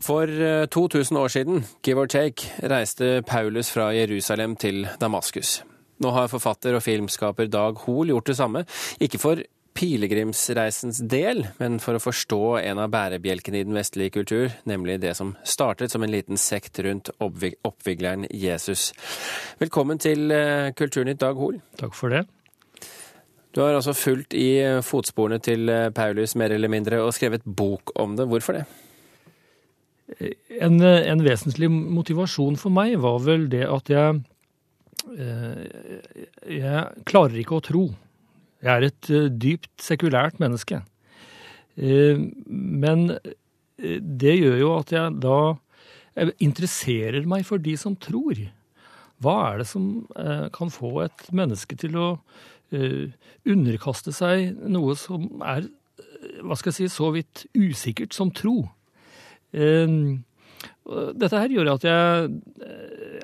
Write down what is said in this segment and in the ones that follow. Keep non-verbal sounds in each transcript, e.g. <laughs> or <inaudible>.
For 2000 år siden, give or take, reiste Paulus fra Jerusalem til Damaskus. Nå har forfatter og filmskaper Dag Hoel gjort det samme, ikke for pilegrimsreisens del, men for å forstå en av bærebjelkene i den vestlige kultur, nemlig det som startet som en liten sekt rundt oppvigleren Jesus. Velkommen til eh, Kulturnytt, Dag Hoel. Takk for det. Du har altså fulgt i fotsporene til eh, Paulus mer eller mindre og skrevet bok om det. Hvorfor det? En, en vesentlig motivasjon for meg var vel det at jeg Eh, jeg klarer ikke å tro. Jeg er et eh, dypt sekulært menneske. Eh, men det gjør jo at jeg da interesserer meg for de som tror. Hva er det som kan få et menneske til å underkaste seg noe som er hva skal jeg si, så vidt usikkert som tro? Dette her gjorde at jeg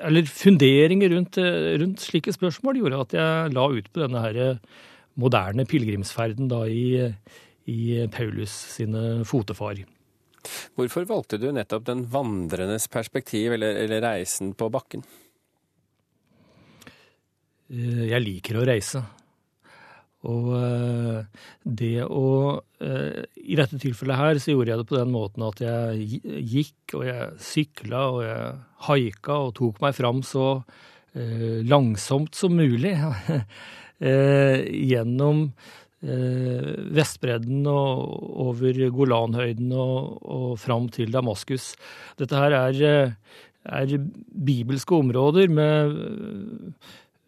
Eller funderinger rundt, rundt, slike spørsmål gjorde at jeg la ut på denne her moderne pilegrimsferden da i, i Paulus sine fotefar. Hvorfor valgte du nettopp den vandrendes perspektiv, eller, eller reisen på bakken? Eh, jeg liker å reise. Og eh, det å eh, I dette tilfellet her så gjorde jeg det på den måten at jeg gikk, og jeg sykla, og jeg haika og tok meg fram så eh, langsomt som mulig <laughs> gjennom Vestbredden og over Golanhøyden og, og fram til Damaskus. Dette her er, er bibelske områder med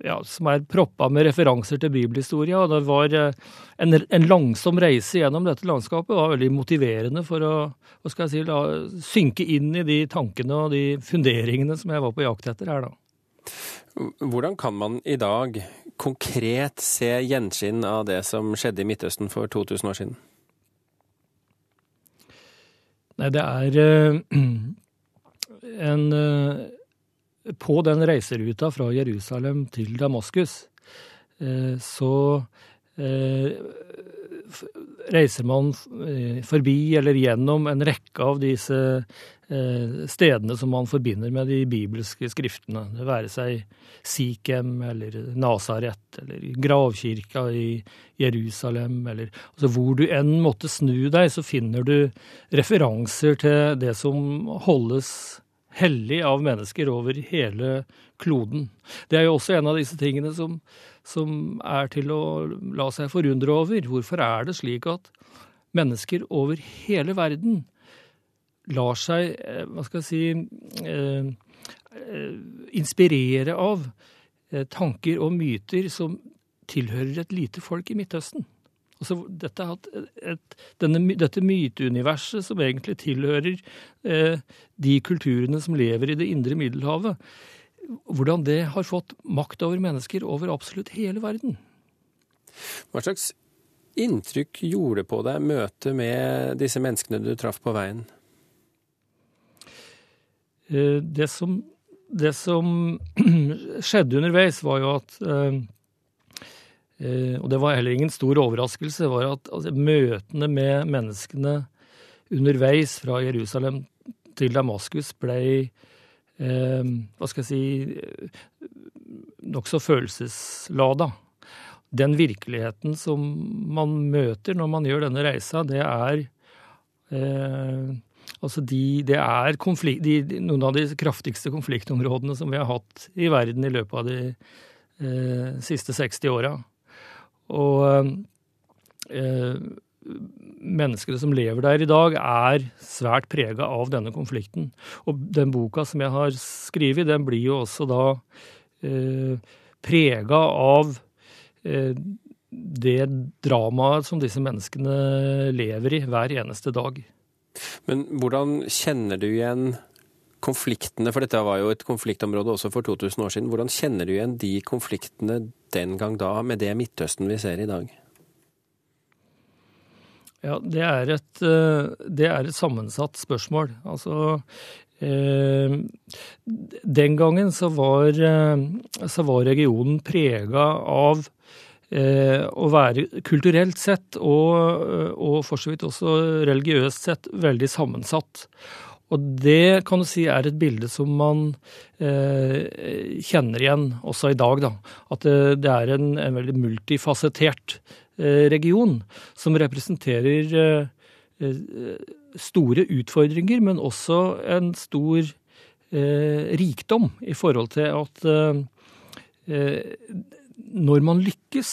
ja, som er proppa med referanser til bibelhistorie. Og det var eh, en, en, langsom reise gjennom dette landskapet var veldig motiverende for å hva skal jeg si, la, synke inn i de tankene og de funderingene som jeg var på jakt etter her, da. Hvordan kan man i dag konkret se gjenskinn av det som skjedde i Midtøsten for 2000 år siden? Nei, det er uh, <clears throat> en uh, på den reiseruta fra Jerusalem til Damaskus, eh, så eh, reiser man eh, forbi eller gjennom en rekke av disse stedene som man forbinder med de bibelske skriftene. Det være seg Sikhem eller Nasaret eller gravkirka i Jerusalem eller altså Hvor du enn måtte snu deg, så finner du referanser til det som holdes hellig av mennesker over hele kloden. Det er jo også en av disse tingene som, som er til å la seg forundre over. Hvorfor er det slik at mennesker over hele verden lar seg, eh, hva skal jeg si, eh, eh, inspirere av tanker og myter som tilhører et lite folk i Midtøsten? Altså, dette, et, denne, dette myteuniverset som egentlig tilhører eh, de kulturene som lever i det indre Middelhavet, hvordan det har fått makt over mennesker over absolutt hele verden. Hva slags inntrykk gjorde på deg møtet med disse menneskene du traff på veien? Eh, det som, det som <clears throat> skjedde underveis, var jo at Eh, og det var heller ingen stor overraskelse, var at altså, møtene med menneskene underveis fra Jerusalem til Damaskus ble eh, hva skal jeg si nokså følelseslada. Den virkeligheten som man møter når man gjør denne reisa, det er eh, Altså de, det er konflikt, de, noen av de kraftigste konfliktområdene som vi har hatt i verden i løpet av de eh, siste 60 åra. Og eh, menneskene som lever der i dag, er svært prega av denne konflikten. Og den boka som jeg har skrevet, den blir jo også da eh, prega av eh, det dramaet som disse menneskene lever i hver eneste dag. Men hvordan kjenner du igjen konfliktene, for dette var jo et konfliktområde også for 2000 år siden. Hvordan kjenner du igjen de konfliktene den gang da, med det Midtøsten vi ser i dag? Ja, det er et, eh, det er et sammensatt spørsmål. Altså eh, Den gangen så var, eh, så var regionen prega av eh, å være kulturelt sett og, og for så vidt også religiøst sett veldig sammensatt. Og det kan du si er et bilde som man eh, kjenner igjen også i dag. da. At det, det er en, en, veldig multifasettert eh, region som representerer eh, eh store utfordringer, men også en stor eh, rikdom i forhold til at eh, når man lykkes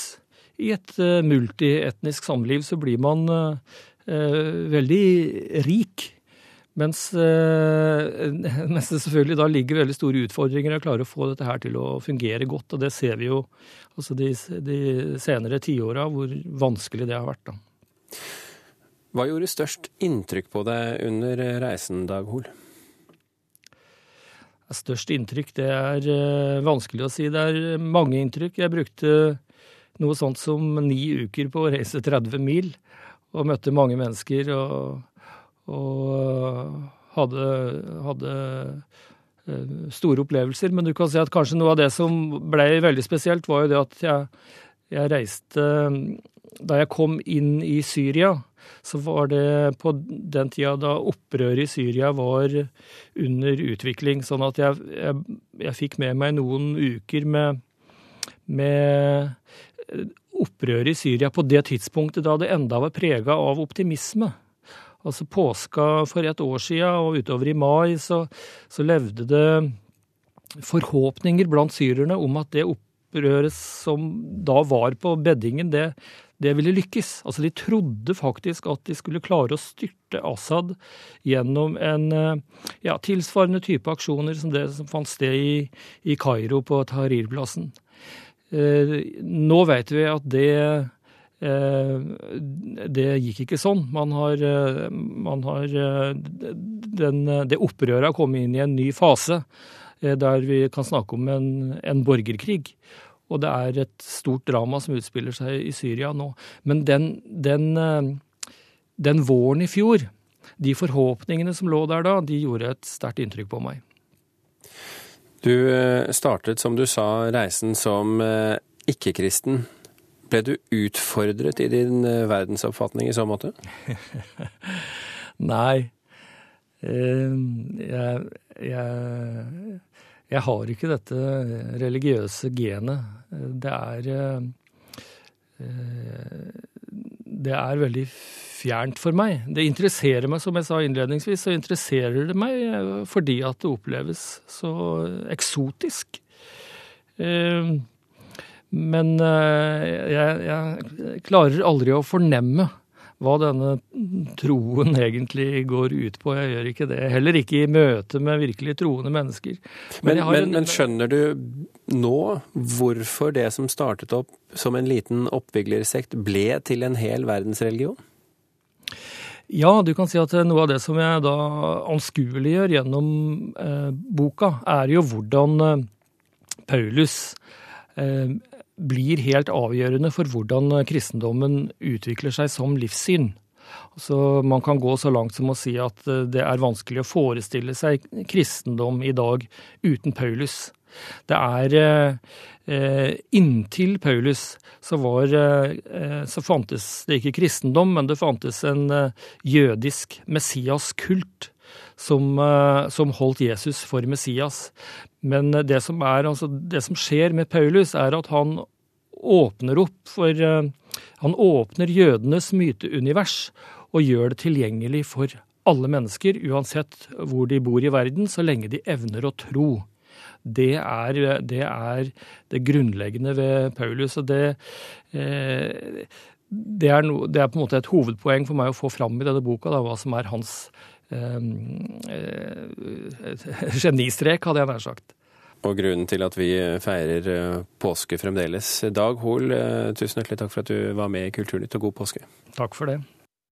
i et multietnisk samliv, så blir man veldig rik mens, eh, <laughs> mens, det selvfølgelig da ligger veldig store utfordringer i å klare å få dette her til å fungere godt. Og det ser vi jo altså de, de senere tiåra, hvor vanskelig det har vært. da. Hva gjorde størst inntrykk på deg under reisen, Dag Hol? Størst inntrykk, det er uh, vanskelig å si. Det er mange inntrykk. Jeg brukte noe sånt som ni uker på å reise 30 mil, og møtte mange mennesker. og og hadde, hadde eh, store opplevelser. Men du kan si at kanskje noe av det som ble veldig spesielt, var jo det at jeg, jeg reiste Da jeg kom inn i Syria, så var det på den tida da opprøret i Syria var under utvikling. Sånn at jeg, jeg, jeg fikk med meg noen uker med, med opprøret i Syria på det tidspunktet da det enda var prega av optimisme. Altså påska for et år siden og utover i mai så, så levde det forhåpninger blant syrerne om at det opprøret som da var på beddingen, det, det ville lykkes. Altså De trodde faktisk at de skulle klare å styrte Assad gjennom en ja, tilsvarende type aksjoner som det som fant sted i, i Kairo, på Tahrir-plassen. Eh, nå vet vi at det Eh, det gikk ikke sånn. Man har, eh, man har eh, den, Det opprøret har kommet inn i en ny fase, der vi kan snakke om en, en, borgerkrig. Og det er et stort drama som utspiller seg i Syria nå. Men den, den, den våren i fjor, de forhåpningene som lå der da, de gjorde et sterkt inntrykk på meg. Du startet, som du sa, reisen som ikke-kristen. Ble du utfordret i din eh, verdensoppfatning i så måte? <laughs> Nei. Jeg, jeg, jeg, har ikke dette religiøse genet. Det er eh, Det er veldig fjernt for meg. Det interesserer meg, som jeg sa innledningsvis, så interesserer det meg eh, fordi at det oppleves så eksotisk. Men eh, jeg, jeg, klarer aldri å fornemme hva denne troen egentlig går ut på. Jeg gjør ikke det. Heller ikke i møte med virkelig troende mennesker. Men, men, men, men skjønner du nå hvorfor det som startet opp som en liten oppviglersekt, ble til en hel verdensreligion? Ja, du kan si at noe av det som jeg da anskueliggjør gjennom eh, boka, er jo hvordan eh, Paulus eh, blir helt avgjørende for hvordan kristendommen utvikler seg som livssyn. Så Man kan gå så langt som å si at eh, det er vanskelig å forestille seg kristendom i dag uten Paulus. Det er eh, Inntil Paulus så, var, eh, så fantes det ikke kristendom, men det fantes en jødisk messiaskult som, som holdt Jesus for Messias. Men det som, er, altså, det som skjer med Paulus, er at han åpner opp for eh, Han åpner jødenes myteunivers og gjør det tilgjengelig for alle mennesker, uansett hvor de bor i verden, så lenge de evner å tro. Det er det, er det grunnleggende ved Paulus. og det, eh, det, er no, det, er på en måte et hovedpoeng for meg å få fram i denne boka, da, hva som er hans eh, eh <laughs> genistrek, hadde jeg nær sagt og grunnen til at vi feirer eh, påske fremdeles. Dag Hoel, eh, tusen hjertelig takk for at du var med i Kulturnytt, og god påske. Takk for det.